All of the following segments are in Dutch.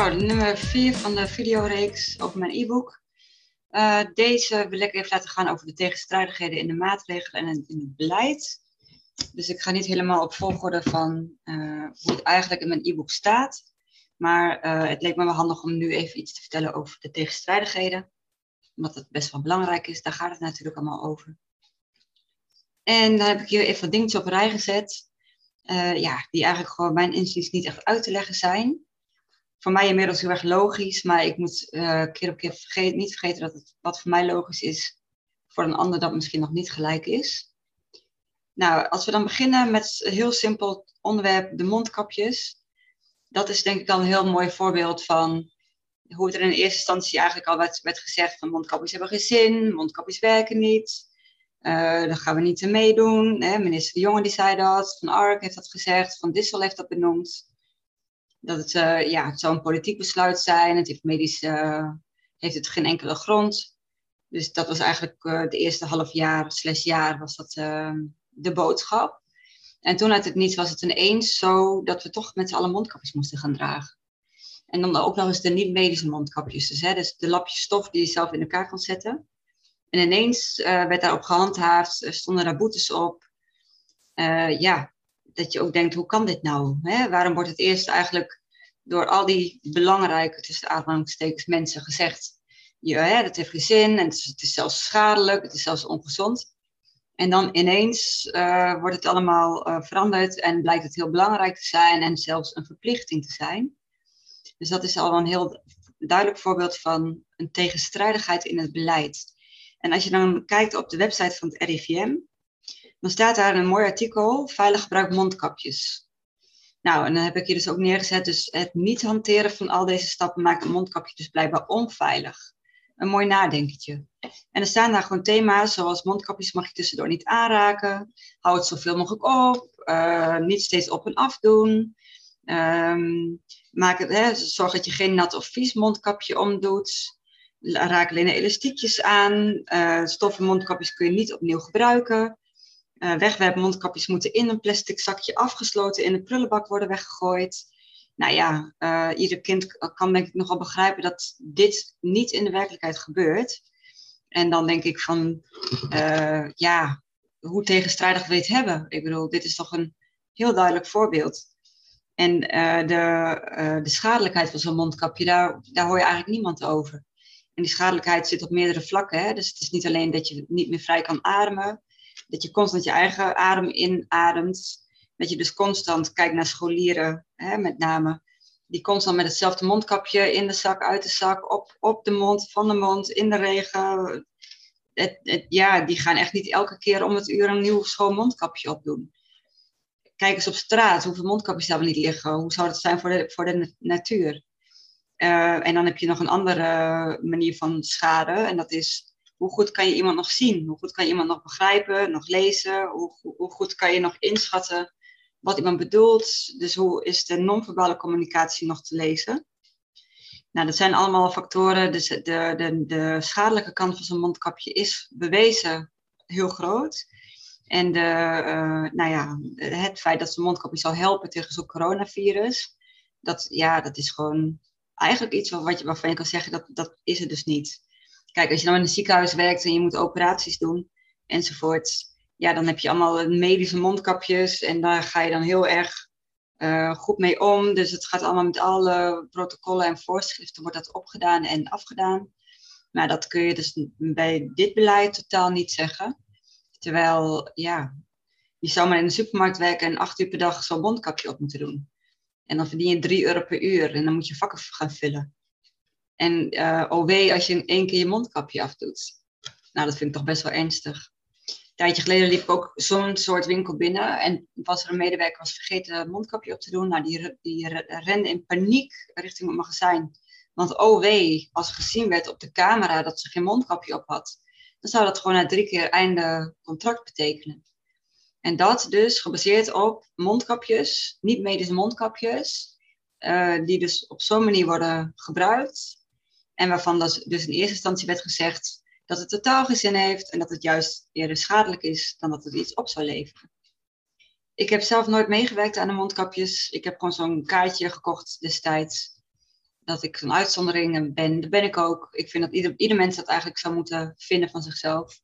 Nou, nummer 4 van de videoreeks over mijn e-book. Uh, deze wil ik even laten gaan over de tegenstrijdigheden in de maatregelen en in het beleid. Dus ik ga niet helemaal op volgorde van uh, hoe het eigenlijk in mijn e-book staat. Maar uh, het leek me wel handig om nu even iets te vertellen over de tegenstrijdigheden. Omdat het best wel belangrijk is, daar gaat het natuurlijk allemaal over. En dan heb ik hier even wat dingetjes op rij gezet. ja, die eigenlijk gewoon mijn inziens niet echt uit te leggen zijn voor mij inmiddels heel erg logisch, maar ik moet uh, keer op keer vergeten, niet vergeten dat het wat voor mij logisch is, voor een ander dat misschien nog niet gelijk is. Nou, als we dan beginnen met een heel simpel onderwerp, de mondkapjes. Dat is denk ik dan een heel mooi voorbeeld van hoe het er in eerste instantie eigenlijk al werd, gezegd van mondkapjes hebben geen zin, mondkapjes werken niet. Uh, daar gaan we niet aan meedoen. Minister De Jonge die zei dat, Van Ark heeft dat gezegd, Van Dissel heeft dat benoemd dat het, uh, ja, het zou een politiek besluit zijn. Het heeft medisch uh, heeft het geen enkele grond. Dus dat was eigenlijk uh, de eerste half jaar, slash jaar, was dat de boodschap. En toen uit het niets was het ineens zo dat we toch met z'n allen mondkapjes moesten gaan dragen. En dan ook nog eens de niet-medische mondkapjes. Dus, hè, dus de lapjes stof die je zelf in elkaar kan zetten. En ineens werd daarop gehandhaafd, stonden daar boetes op. ja, dat je ook denkt, hoe kan dit nou? Hè? Waarom wordt het eerst eigenlijk door al die belangrijke, tussen aanhalingstekens, mensen gezegd, ja, hè, dat heeft geen zin en het is, zelfs schadelijk, het is zelfs ongezond. En dan ineens uh, wordt het allemaal uh, veranderd en blijkt het heel belangrijk te zijn en zelfs een verplichting te zijn. Dus dat is al een heel duidelijk voorbeeld van een tegenstrijdigheid in het beleid. En als je dan kijkt op de website van het RIVM, dan staat daar een mooi artikel, veilig gebruik mondkapjes. Nou, en dan heb ik hier dus ook neergezet, dus het niet hanteren van al deze stappen maakt een mondkapje dus blijkbaar onveilig. Een mooi nadenkertje. En er staan daar gewoon thema's, zoals mondkapjes mag je tussendoor niet aanraken, hou het zoveel mogelijk op, uh, niet steeds op en af doen, um, maak het, hè, zorg dat je geen nat of vies mondkapje omdoet, raak alleen elastiekjes aan, uh, stoffen mondkapjes kun je niet opnieuw gebruiken, uh, wegwerpmondkapjes moeten in een plastic zakje afgesloten in de prullenbak worden weggegooid. Nou ja, uh, ieder kind kan denk ik nogal begrijpen dat dit niet in de werkelijkheid gebeurt. En dan denk ik van, uh, ja, hoe tegenstrijdig we hebben. Ik bedoel, dit is toch een heel duidelijk voorbeeld. En de, de schadelijkheid van zo'n mondkapje, daar, daar hoor je eigenlijk niemand over. En die schadelijkheid zit op meerdere vlakken. Hè? Dus het is niet alleen dat je niet meer vrij kan ademen dat je constant je eigen adem inademt. Dat je dus constant kijkt naar scholieren, hè, met name. Die constant met hetzelfde mondkapje in de zak, uit de zak, op, op de mond, van de mond, in de regen. Het, het, ja, die gaan echt niet elke keer om het uur een nieuw schoon mondkapje opdoen. Kijk eens op straat, hoeveel mondkapjes daar niet liggen. Hoe zou dat zijn voor de, voor de natuur? Uh, en dan heb je nog een andere manier van schade. En dat is hoe goed kan je iemand nog zien? Hoe goed kan je iemand nog begrijpen, nog lezen? Hoe, hoe goed kan je nog inschatten wat iemand bedoelt? Dus hoe is de non-verbale communicatie nog te lezen? Nou, dat zijn allemaal factoren. Dus de, de, de schadelijke kant van zo'n mondkapje is bewezen heel groot. En de, uh, nou ja, het feit dat zo'n mondkapje zou helpen tegen zo'n coronavirus, dat, ja, dat is gewoon eigenlijk iets wat waarvan je kan zeggen dat dat is het dus niet. Kijk, als je dan in een ziekenhuis werkt en je moet operaties doen enzovoort, ja, dan heb je allemaal medische mondkapjes en daar ga je dan heel erg uh, goed mee om. Dus het gaat allemaal met alle protocollen en voorschriften wordt dat opgedaan en afgedaan. Maar dat kun je dus bij dit beleid totaal niet zeggen. Terwijl, ja, je zou maar in de supermarkt werken en acht uur per dag zo'n mondkapje op moeten doen. En dan verdien je drie euro per uur en dan moet je vakken gaan vullen. En uh, oh als je in één keer je mondkapje afdoet. Nou, dat vind ik toch best wel ernstig. Een tijdje geleden liep ik ook zo'n soort winkel binnen. En was er een medewerker was vergeten mondkapje op te doen. Nou, die, die rende in paniek richting het magazijn. Want oh als gezien werd op de camera dat ze geen mondkapje op had. Dan zou dat gewoon na drie keer einde contract betekenen. En dat dus gebaseerd op mondkapjes, niet medische mondkapjes. Uh, die dus op zo'n manier worden gebruikt en waarvan dus, dus in eerste instantie werd gezegd dat het totaal geen zin heeft en dat het juist eerder schadelijk is dan dat het iets op zou leveren. Ik heb zelf nooit meegewerkt aan de mondkapjes. Ik heb gewoon zo'n kaartje gekocht destijds. dat ik een uitzondering ben. Dat ben ik ook. Ik vind dat ieder, ieder mens dat eigenlijk zou moeten vinden van zichzelf.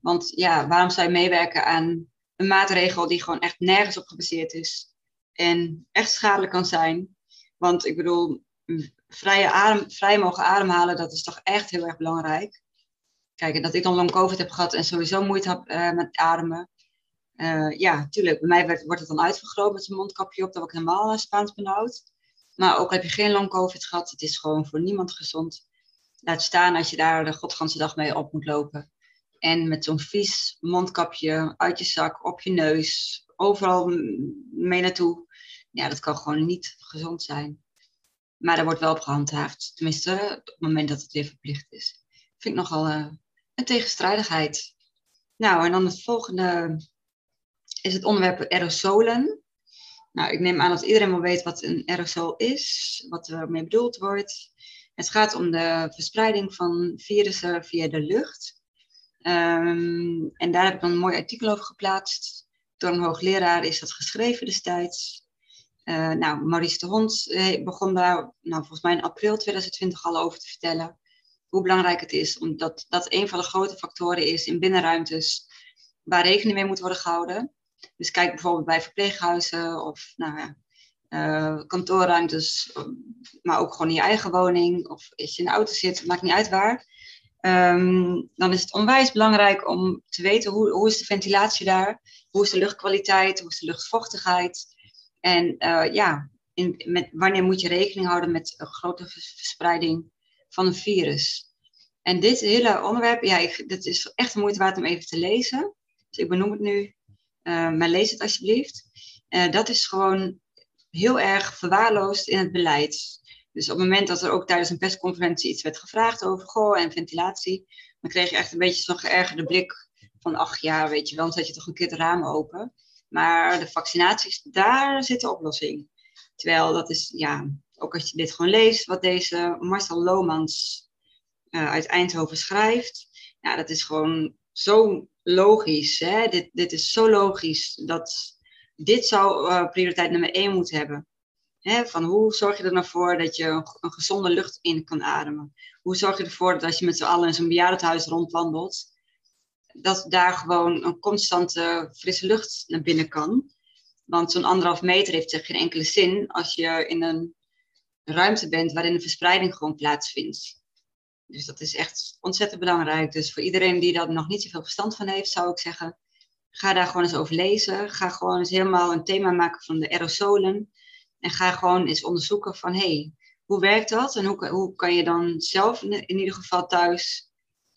Want ja, waarom zou je meewerken aan een maatregel die gewoon echt nergens op gebaseerd is en echt schadelijk kan zijn? Want ik bedoel, vrije adem, vrij mogen ademhalen, dat is toch echt heel erg belangrijk. Kijk, dat ik dan long covid heb gehad en sowieso moeite heb uh, met ademen. Uh, ja, tuurlijk, bij mij werd, wordt het dan uitvergroot met zijn mondkapje op, dat ik helemaal Spaans benauwd. Maar ook heb je geen long covid gehad, het is gewoon voor niemand gezond. Laat staan als je daar de godganse dag mee op moet lopen. En met zo'n vies mondkapje uit je zak, op je neus, overal mee naartoe. Ja, dat kan gewoon niet gezond zijn. Maar daar wordt wel op gehandhaafd. Tenminste, op het moment dat het weer verplicht is. Vind ik nogal uh, een tegenstrijdigheid. Nou, en dan het volgende is het onderwerp aerosolen. Nou, ik neem aan dat iedereen wel weet wat een aerosol is, wat ermee bedoeld wordt. Het gaat om de verspreiding van virussen via de lucht. Um, en daar heb ik dan een mooi artikel over geplaatst. Door een hoogleraar is dat geschreven destijds. Uh, nou, Maurice de Hond eh, begon daar nou, volgens mij in april 2020 al over te vertellen. Hoe belangrijk het is, omdat dat een van de grote factoren is in binnenruimtes waar rekening mee moet worden gehouden. Dus kijk bijvoorbeeld bij verpleeghuizen of nou uh, kantoorruimtes, maar ook gewoon in je eigen woning of als je in de auto zit, maakt niet uit waar. Um, dan is het onwijs belangrijk om te weten hoe, hoe is de ventilatie daar, hoe is de luchtkwaliteit, hoe is de luchtvochtigheid. En uh, ja, in, wanneer moet je rekening houden met een grote verspreiding van een virus. En dit hele onderwerp, ja, dit is echt de moeite waard om even te lezen. Dus ik benoem het nu, uh, maar lees het alsjeblieft. Uh, dat is gewoon heel erg verwaarloosd in het beleid. Dus op het moment dat er ook tijdens een persconferentie iets werd gevraagd over goh en ventilatie, dan kreeg je echt een beetje zo'n geërgerde blik van ach ja, weet je wel, dan zet je toch een keer de ramen open. Maar de vaccinaties, daar zit de oplossing. Terwijl dat is, ja, ook als je dit gewoon leest, wat deze Marcel Lomans uh, uit Eindhoven schrijft, ja, dat is gewoon zo logisch. Hè? Dit, dit is zo logisch dat dit zou uh, prioriteit nummer één moeten hebben. Hè, van hoe zorg je er nou voor dat je een, gezonde lucht in kan ademen? Hoe zorg je ervoor dat als je met z'n allen in zo'n bejaardenhuis rondwandelt, dat daar gewoon een constante frisse lucht naar binnen kan? Want zo'n anderhalf meter heeft zich geen enkele zin als je in een ruimte bent waarin de verspreiding gewoon plaatsvindt. Dus dat is echt ontzettend belangrijk. Dus voor iedereen die daar nog niet zoveel verstand van heeft, zou ik zeggen, ga daar gewoon eens over lezen. Ga gewoon eens helemaal een thema maken van de aerosolen. En ga gewoon eens onderzoeken van, hé, hey, hoe werkt dat? En hoe, hoe kan je dan zelf in ieder geval thuis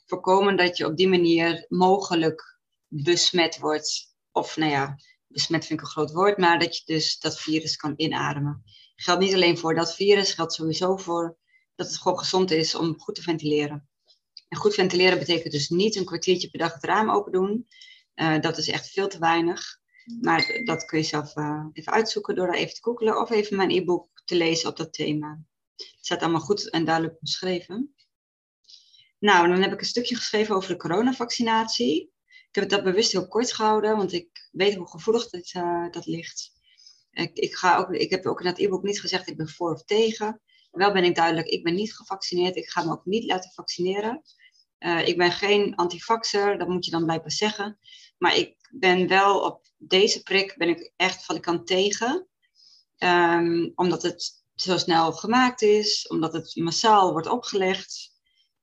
voorkomen dat je op die manier mogelijk besmet wordt? Of nou ja, besmet vind ik een groot woord, maar dat je dus dat virus kan inademen. Geldt niet alleen voor dat virus, geldt sowieso voor dat het gewoon gezond is om goed te ventileren. En goed ventileren betekent dus niet een kwartiertje per dag het raam open doen. Uh, dat is echt veel te weinig. Maar dat kun je zelf uh, even uitzoeken door daar even te googelen of even mijn e-book te lezen op dat thema. Het staat allemaal goed en duidelijk beschreven. Nou, dan heb ik een stukje geschreven over de coronavaccinatie. Ik heb dat bewust heel kort gehouden, want ik weet hoe gevoelig dit, uh, dat ligt. Ik, ik, ga ook, ik heb ook in dat e-book niet gezegd ik ben voor of tegen. Wel ben ik duidelijk, ik ben niet gevaccineerd. Ik ga me ook niet laten vaccineren. Uh, ik ben geen antivaxer, dat moet je dan blijkbaar zeggen. Maar ik ben wel op deze prik ben ik echt valikant tegen. Um, omdat het zo snel gemaakt is, omdat het massaal wordt opgelegd,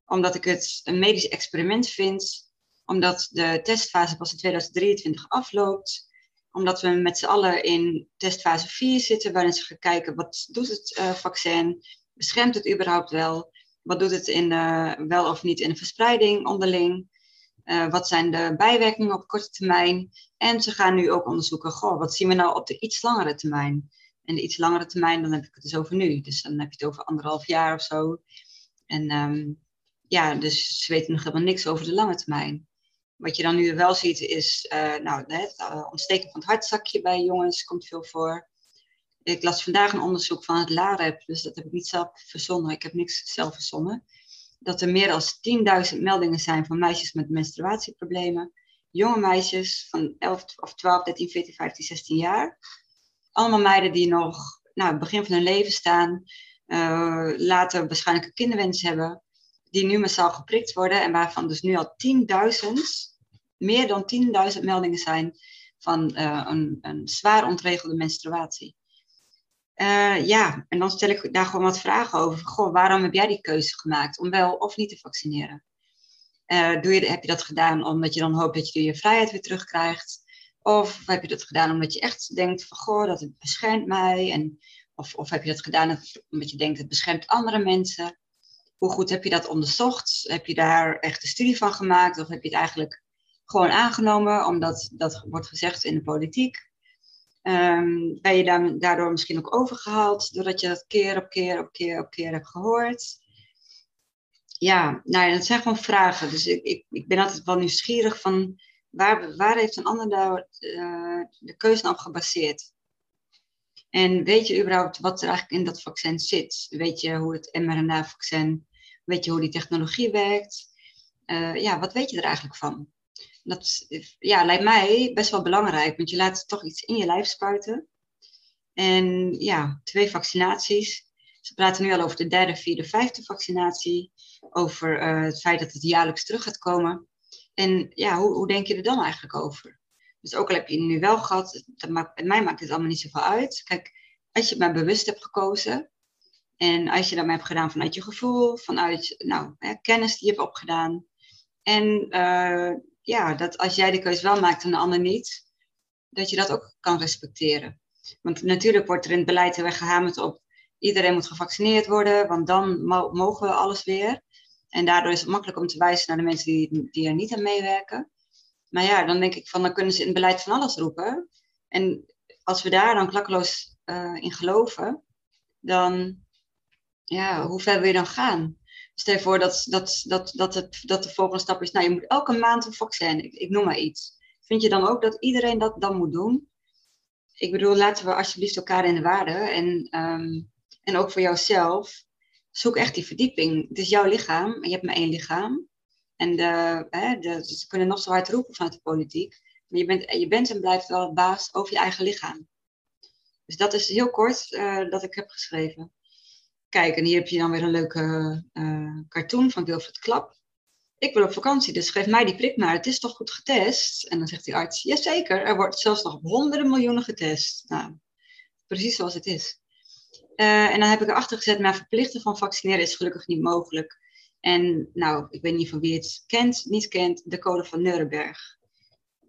omdat ik het een medisch experiment vind, omdat de testfase pas in 2023 afloopt, omdat we met z'n allen in testfase 4 zitten, waarin ze gaan kijken wat doet het uh, vaccin, beschermt het überhaupt wel, wat doet het in, uh, wel of niet in de verspreiding onderling. Uh, wat zijn de bijwerkingen op korte termijn? En ze gaan nu ook onderzoeken, goh, wat zien we nou op de iets langere termijn? En de iets langere termijn, dan heb ik het dus over nu. Dus dan heb je het over anderhalf jaar of zo. En um, ja, dus ze weten nog helemaal niks over de lange termijn. Wat je dan nu wel ziet is, uh, nou, het uh, ontsteken van het hartzakje bij jongens komt veel voor. Ik las vandaag een onderzoek van het LAREP, dus dat heb ik niet zelf verzonnen. Ik heb niks zelf verzonnen dat er meer dan 10.000 meldingen zijn van meisjes met menstruatieproblemen. Jonge meisjes van 11 of 12, 13, 14, 15, 16 jaar. Allemaal meiden die nog nou, het begin van hun leven staan. uh, later waarschijnlijk een kinderwens hebben, die nu massaal geprikt worden en waarvan dus nu al 10.000, meer dan 10.000 meldingen zijn van uh, een, een zwaar ontregelde menstruatie. Uh, ja, en dan stel ik daar gewoon wat vragen over. Goh, waarom heb jij die keuze gemaakt om wel of niet te vaccineren? Uh, doe je, heb je dat gedaan omdat je dan hoopt dat je je vrijheid weer terugkrijgt? Of heb je dat gedaan omdat je echt denkt van, goh, dat het beschermt mij? En, of, of heb je dat gedaan omdat je denkt, het beschermt andere mensen? Hoe goed heb je dat onderzocht? Heb je daar echt een studie van gemaakt? Of heb je het eigenlijk gewoon aangenomen, omdat dat wordt gezegd in de politiek? Um, ben je daardoor misschien ook overgehaald, doordat je dat keer op keer op keer op keer hebt gehoord? Ja, nou dat zijn gewoon vragen. Dus ik, ik, ik ben altijd wel nieuwsgierig van waar, waar heeft een ander daar uh, de keuze op gebaseerd? En weet je überhaupt wat er eigenlijk in dat vaccin zit? Weet je hoe het mRNA-vaccin, weet je hoe die technologie werkt? Uh, ja, wat weet je er eigenlijk van? Dat ja, lijkt mij best wel belangrijk, want je laat toch iets in je lijf spuiten. En ja, twee vaccinaties. Ze praten nu al over de derde, vierde, vijfde vaccinatie. Over uh, het feit dat het jaarlijks terug gaat komen. En ja, hoe, hoe denk je er dan eigenlijk over? Dus ook al heb je het nu wel gehad, dat maakt, mij maakt het allemaal niet zoveel uit. Kijk, als je het maar bewust hebt gekozen. En als je dat maar hebt gedaan vanuit je gevoel, vanuit nou, hè, kennis die je hebt opgedaan. En uh, ja, dat als jij de keuze wel maakt en de ander niet, dat je dat ook kan respecteren. Want natuurlijk wordt er in het beleid heel erg gehamerd op iedereen moet gevaccineerd worden, want dan mogen we alles weer. En daardoor is het makkelijk om te wijzen naar de mensen die, die er niet aan meewerken. Maar ja, dan denk ik van, dan kunnen ze in het beleid van alles roepen. En als we daar dan klakkeloos uh, in geloven, dan, ja, hoe ver wil je dan gaan? Stel je voor dat, dat, dat, dat, het, dat de volgende stap is, nou je moet elke maand een vaccin, ik, ik noem maar iets. Vind je dan ook dat iedereen dat dan moet doen? Ik bedoel, laten we alsjeblieft elkaar in de waarde. En, um, en ook voor jouzelf, zoek echt die verdieping. Het is jouw lichaam, en je hebt maar één lichaam. En ze kunnen nog zo hard roepen vanuit de politiek. Maar je bent, je bent en blijft wel baas over je eigen lichaam. Dus dat is heel kort uh, dat ik heb geschreven. Kijk, en hier heb je dan weer een leuke uh, cartoon van Wilfred Klap. Ik wil op vakantie, dus geef mij die prik maar. Het is toch goed getest? En dan zegt die arts, jazeker, er wordt zelfs nog op honderden miljoenen getest. Nou, precies zoals het is. Uh, en dan heb ik erachter gezet, maar verplichten van vaccineren is gelukkig niet mogelijk. En nou, ik weet niet van wie het kent, niet kent, de code van Nuremberg.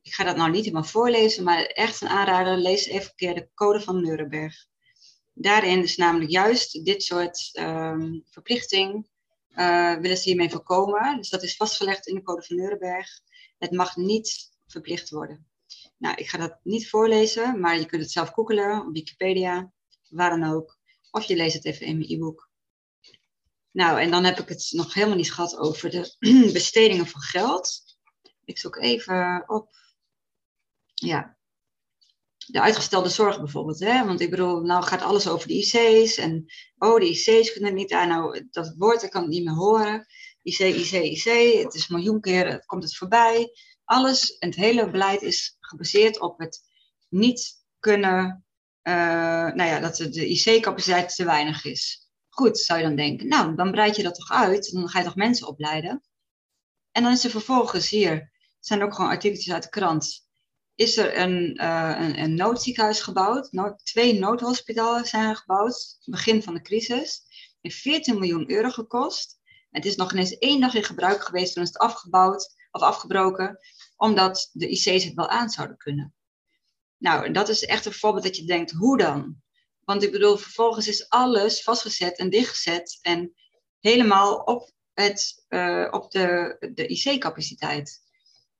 Ik ga dat nou niet helemaal voorlezen, maar echt een aanrader, lees even een keer de code van Nuremberg. Daarin is namelijk juist dit soort um, verplichting uh, willen ze hiermee voorkomen. Dus dat is vastgelegd in de Code van Nuremberg. Het mag niet verplicht worden. Nou, ik ga dat niet voorlezen, maar je kunt het zelf googelen op Wikipedia, waar dan ook. Of je leest het even in mijn e-book. Nou, en dan heb ik het nog helemaal niet gehad over de bestedingen van geld. Ik zoek even op. Ja, de uitgestelde zorg bijvoorbeeld. Hè? Want ik bedoel, nou gaat alles over de IC's. En oh, de IC's kunnen niet aan. Nou, dat woord, kan het niet meer horen. IC, IC, IC. Het is miljoen keer, het komt het voorbij. Alles, het hele beleid is gebaseerd op het niet kunnen... Uh, nou ja, dat de IC-capaciteit te weinig is. Goed, zou je dan denken. Nou, dan breid je dat toch uit. Dan ga je toch mensen opleiden. En dan is er vervolgens hier... zijn ook gewoon artikeltjes uit de krant is er een, uh, een, een, noodziekenhuis gebouwd. Twee noodhospitalen zijn gebouwd, begin van de crisis. Heeft 14 miljoen euro gekost. Het is nog ineens één dag in gebruik geweest, toen is het afgebouwd of afgebroken, omdat de IC's het wel aan zouden kunnen. Nou, dat is echt een voorbeeld dat je denkt, hoe dan? Want ik bedoel, vervolgens is alles vastgezet en dichtgezet en helemaal op, het, uh, op de, de IC-capaciteit.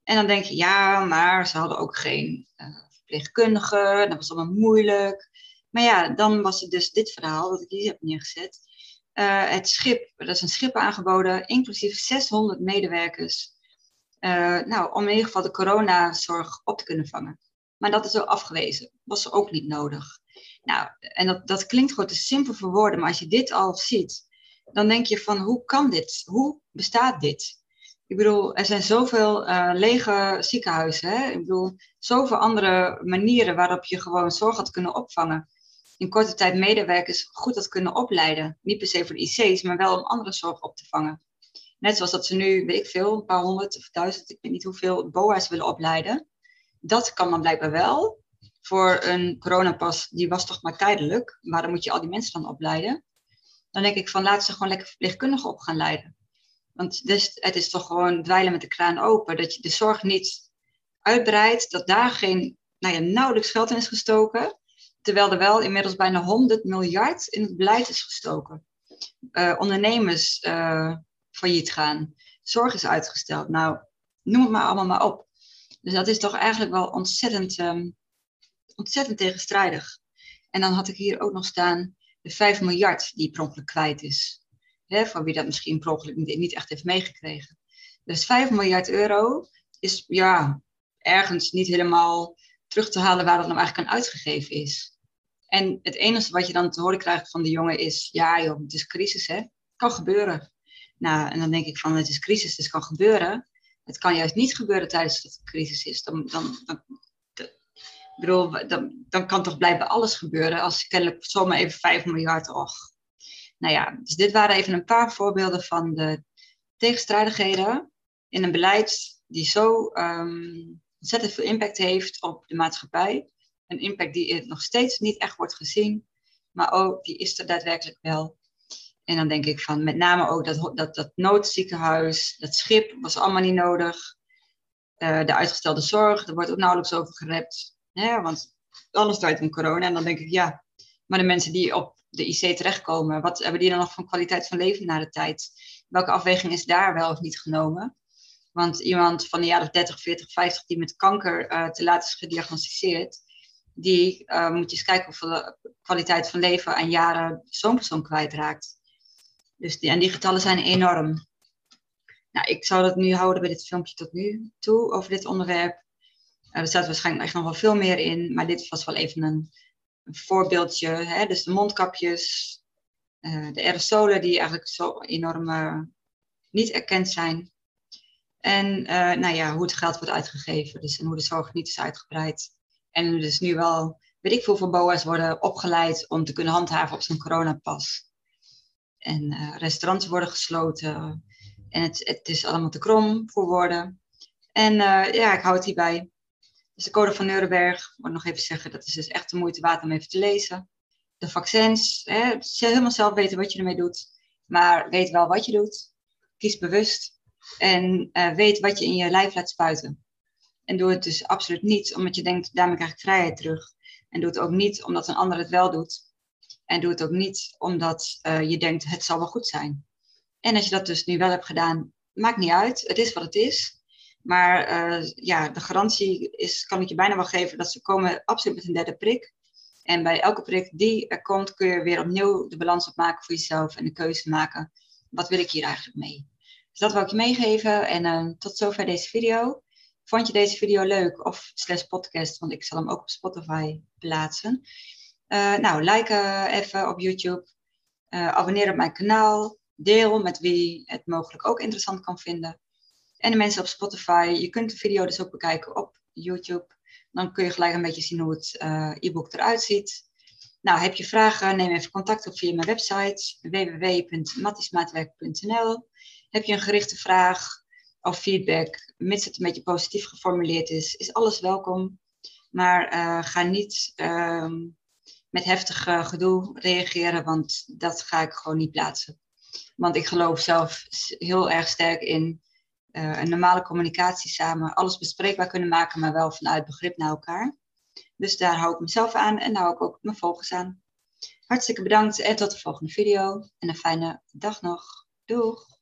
En dan denk je, ja, maar ze hadden ook geen uh, verpleegkundige, dat was allemaal moeilijk. Maar ja, dan was het dus dit verhaal dat ik hier heb neergezet. Uh, het schip, er is een schip aangeboden, inclusief 600 medewerkers. Nou, om in ieder geval de coronazorg op te kunnen vangen. Maar dat is wel afgewezen. Was ook niet nodig. Nou, en dat, dat klinkt gewoon te simpel voor woorden, maar als je dit al ziet, dan denk je van hoe kan dit? Hoe bestaat dit? Ik bedoel, er zijn zoveel uh, lege ziekenhuizen. Hè? Ik bedoel, zoveel andere manieren waarop je gewoon zorg had kunnen opvangen. in korte tijd medewerkers goed had kunnen opleiden. Niet per se voor de IC's, maar wel om andere zorg op te vangen. Net zoals dat ze nu, weet ik veel, een paar honderd of duizend, ik weet niet hoeveel BOA's willen opleiden. Dat kan dan blijkbaar wel. Voor een coronapas, die was toch maar tijdelijk. Waarom moet je al die mensen dan opleiden? Dan denk ik van, laat ze gewoon lekker verpleegkundigen op gaan leiden. Want dus, het is toch gewoon dweilen met de kraan open. Dat je de zorg niet uitbreidt, dat daar geen, nou ja, nauwelijks geld in is gestoken. Terwijl er wel inmiddels bijna 100 miljard in het beleid is gestoken. Uh, ondernemers uh, failliet gaan. Zorg is uitgesteld. Nou, noem het maar allemaal maar op. Dus dat is toch eigenlijk wel ontzettend, um, ontzettend tegenstrijdig. En dan had ik hier ook nog staan de 5 miljard die per kwijt is. Hè, voor wie dat misschien per ongeluk niet, niet echt heeft meegekregen. Dus 5 miljard euro is ja, ergens niet helemaal terug te halen waar dat nou eigenlijk aan uitgegeven is. En het enige wat je dan te horen krijgt van de jongen is, ja joh, het is crisis hè, kan gebeuren. Nou, en dan denk ik van, het is crisis, dus het kan gebeuren. Het kan juist niet gebeuren tijdens dat het crisis is. Dan, dan, dan, bedoel, dan, dan kan toch blijkbaar alles gebeuren als kennelijk zomaar even 5 miljard, och. Nou ja, dus dit waren even een paar voorbeelden van de tegenstrijdigheden in een beleid die zo um, ontzettend veel impact heeft op de maatschappij. Een impact die nog steeds niet echt wordt gezien, maar ook die is er daadwerkelijk wel. En dan denk ik van met name ook dat, dat, dat noodziekenhuis, dat schip was allemaal niet nodig. Uh, de uitgestelde zorg, daar wordt ook nauwelijks over gerept. Want alles draait om corona. En dan denk ik, ja, maar de mensen die op de IC terechtkomen, wat hebben die dan nog van kwaliteit van leven na de tijd? Welke afweging is daar wel of niet genomen? Want iemand van de jaren 30, 40, 50 die met kanker uh, te laat is gediagnosticeerd, die uh, moet je eens kijken hoeveel kwaliteit van leven aan jaren zo'n persoon kwijtraakt. Dus die, en die getallen zijn enorm. Nou, ik zou dat nu houden bij dit filmpje tot nu toe over dit onderwerp. Er staat waarschijnlijk echt nog wel veel meer in, maar dit was wel even een, voorbeeldje. Hè? Dus de mondkapjes, uh, de aerosolen die eigenlijk zo enorm uh, niet erkend zijn. En nou ja, hoe het geld wordt uitgegeven, dus en hoe de zorg niet is uitgebreid. En dus nu wel, weet ik veel, voor BOA's worden opgeleid om te kunnen handhaven op zo'n coronapas. En restaurants worden gesloten. En het, het is allemaal te krom voor woorden. En ja, ik hou het hierbij. Dus de code van Nuremberg, moet nog even zeggen, dat is dus echt de moeite waard om even te lezen. De vaccins, hè, helemaal zelf weten wat je ermee doet. Maar weet wel wat je doet. Kies bewust. En uh, weet wat je in je lijf laat spuiten. En doe het dus absoluut niet omdat je denkt, daarmee krijg ik vrijheid terug. En doe het ook niet omdat een ander het wel doet. En doe het ook niet omdat uh, je denkt, het zal wel goed zijn. En als je dat dus nu wel hebt gedaan, maakt niet uit. Het is wat het is. Maar uh, ja, de garantie is, kan ik je bijna wel geven dat ze komen absoluut met een derde prik. En bij elke prik die er komt, kun je weer opnieuw de balans opmaken voor jezelf en de keuze maken. Wat wil ik hier eigenlijk mee? Dus dat wil ik je meegeven. En uh, tot zover deze video. Vond je deze video leuk of slash podcast, want ik zal hem ook op Spotify plaatsen. Uh, nou, like even op YouTube. Abonneer op mijn kanaal. Deel met wie het mogelijk ook interessant kan vinden. En de mensen op Spotify. Je kunt de video dus ook bekijken op YouTube. Dan kun je gelijk een beetje zien hoe het uh, e-book eruit ziet. Nou, heb je vragen? Neem even contact op via mijn website www.mattismaatwerk.nl. Heb je een gerichte vraag of feedback, mits het een beetje positief geformuleerd is, is alles welkom. Maar ga niet ehm, met heftig gedoe reageren, want dat ga ik gewoon niet plaatsen. Want ik geloof zelf heel erg sterk in uh, een normale communicatie samen, alles bespreekbaar kunnen maken, maar wel vanuit begrip naar elkaar. Dus daar hou ik mezelf aan en hou ik ook mijn volgers aan. Hartstikke bedankt en tot de volgende video. En een fijne dag nog. Doeg!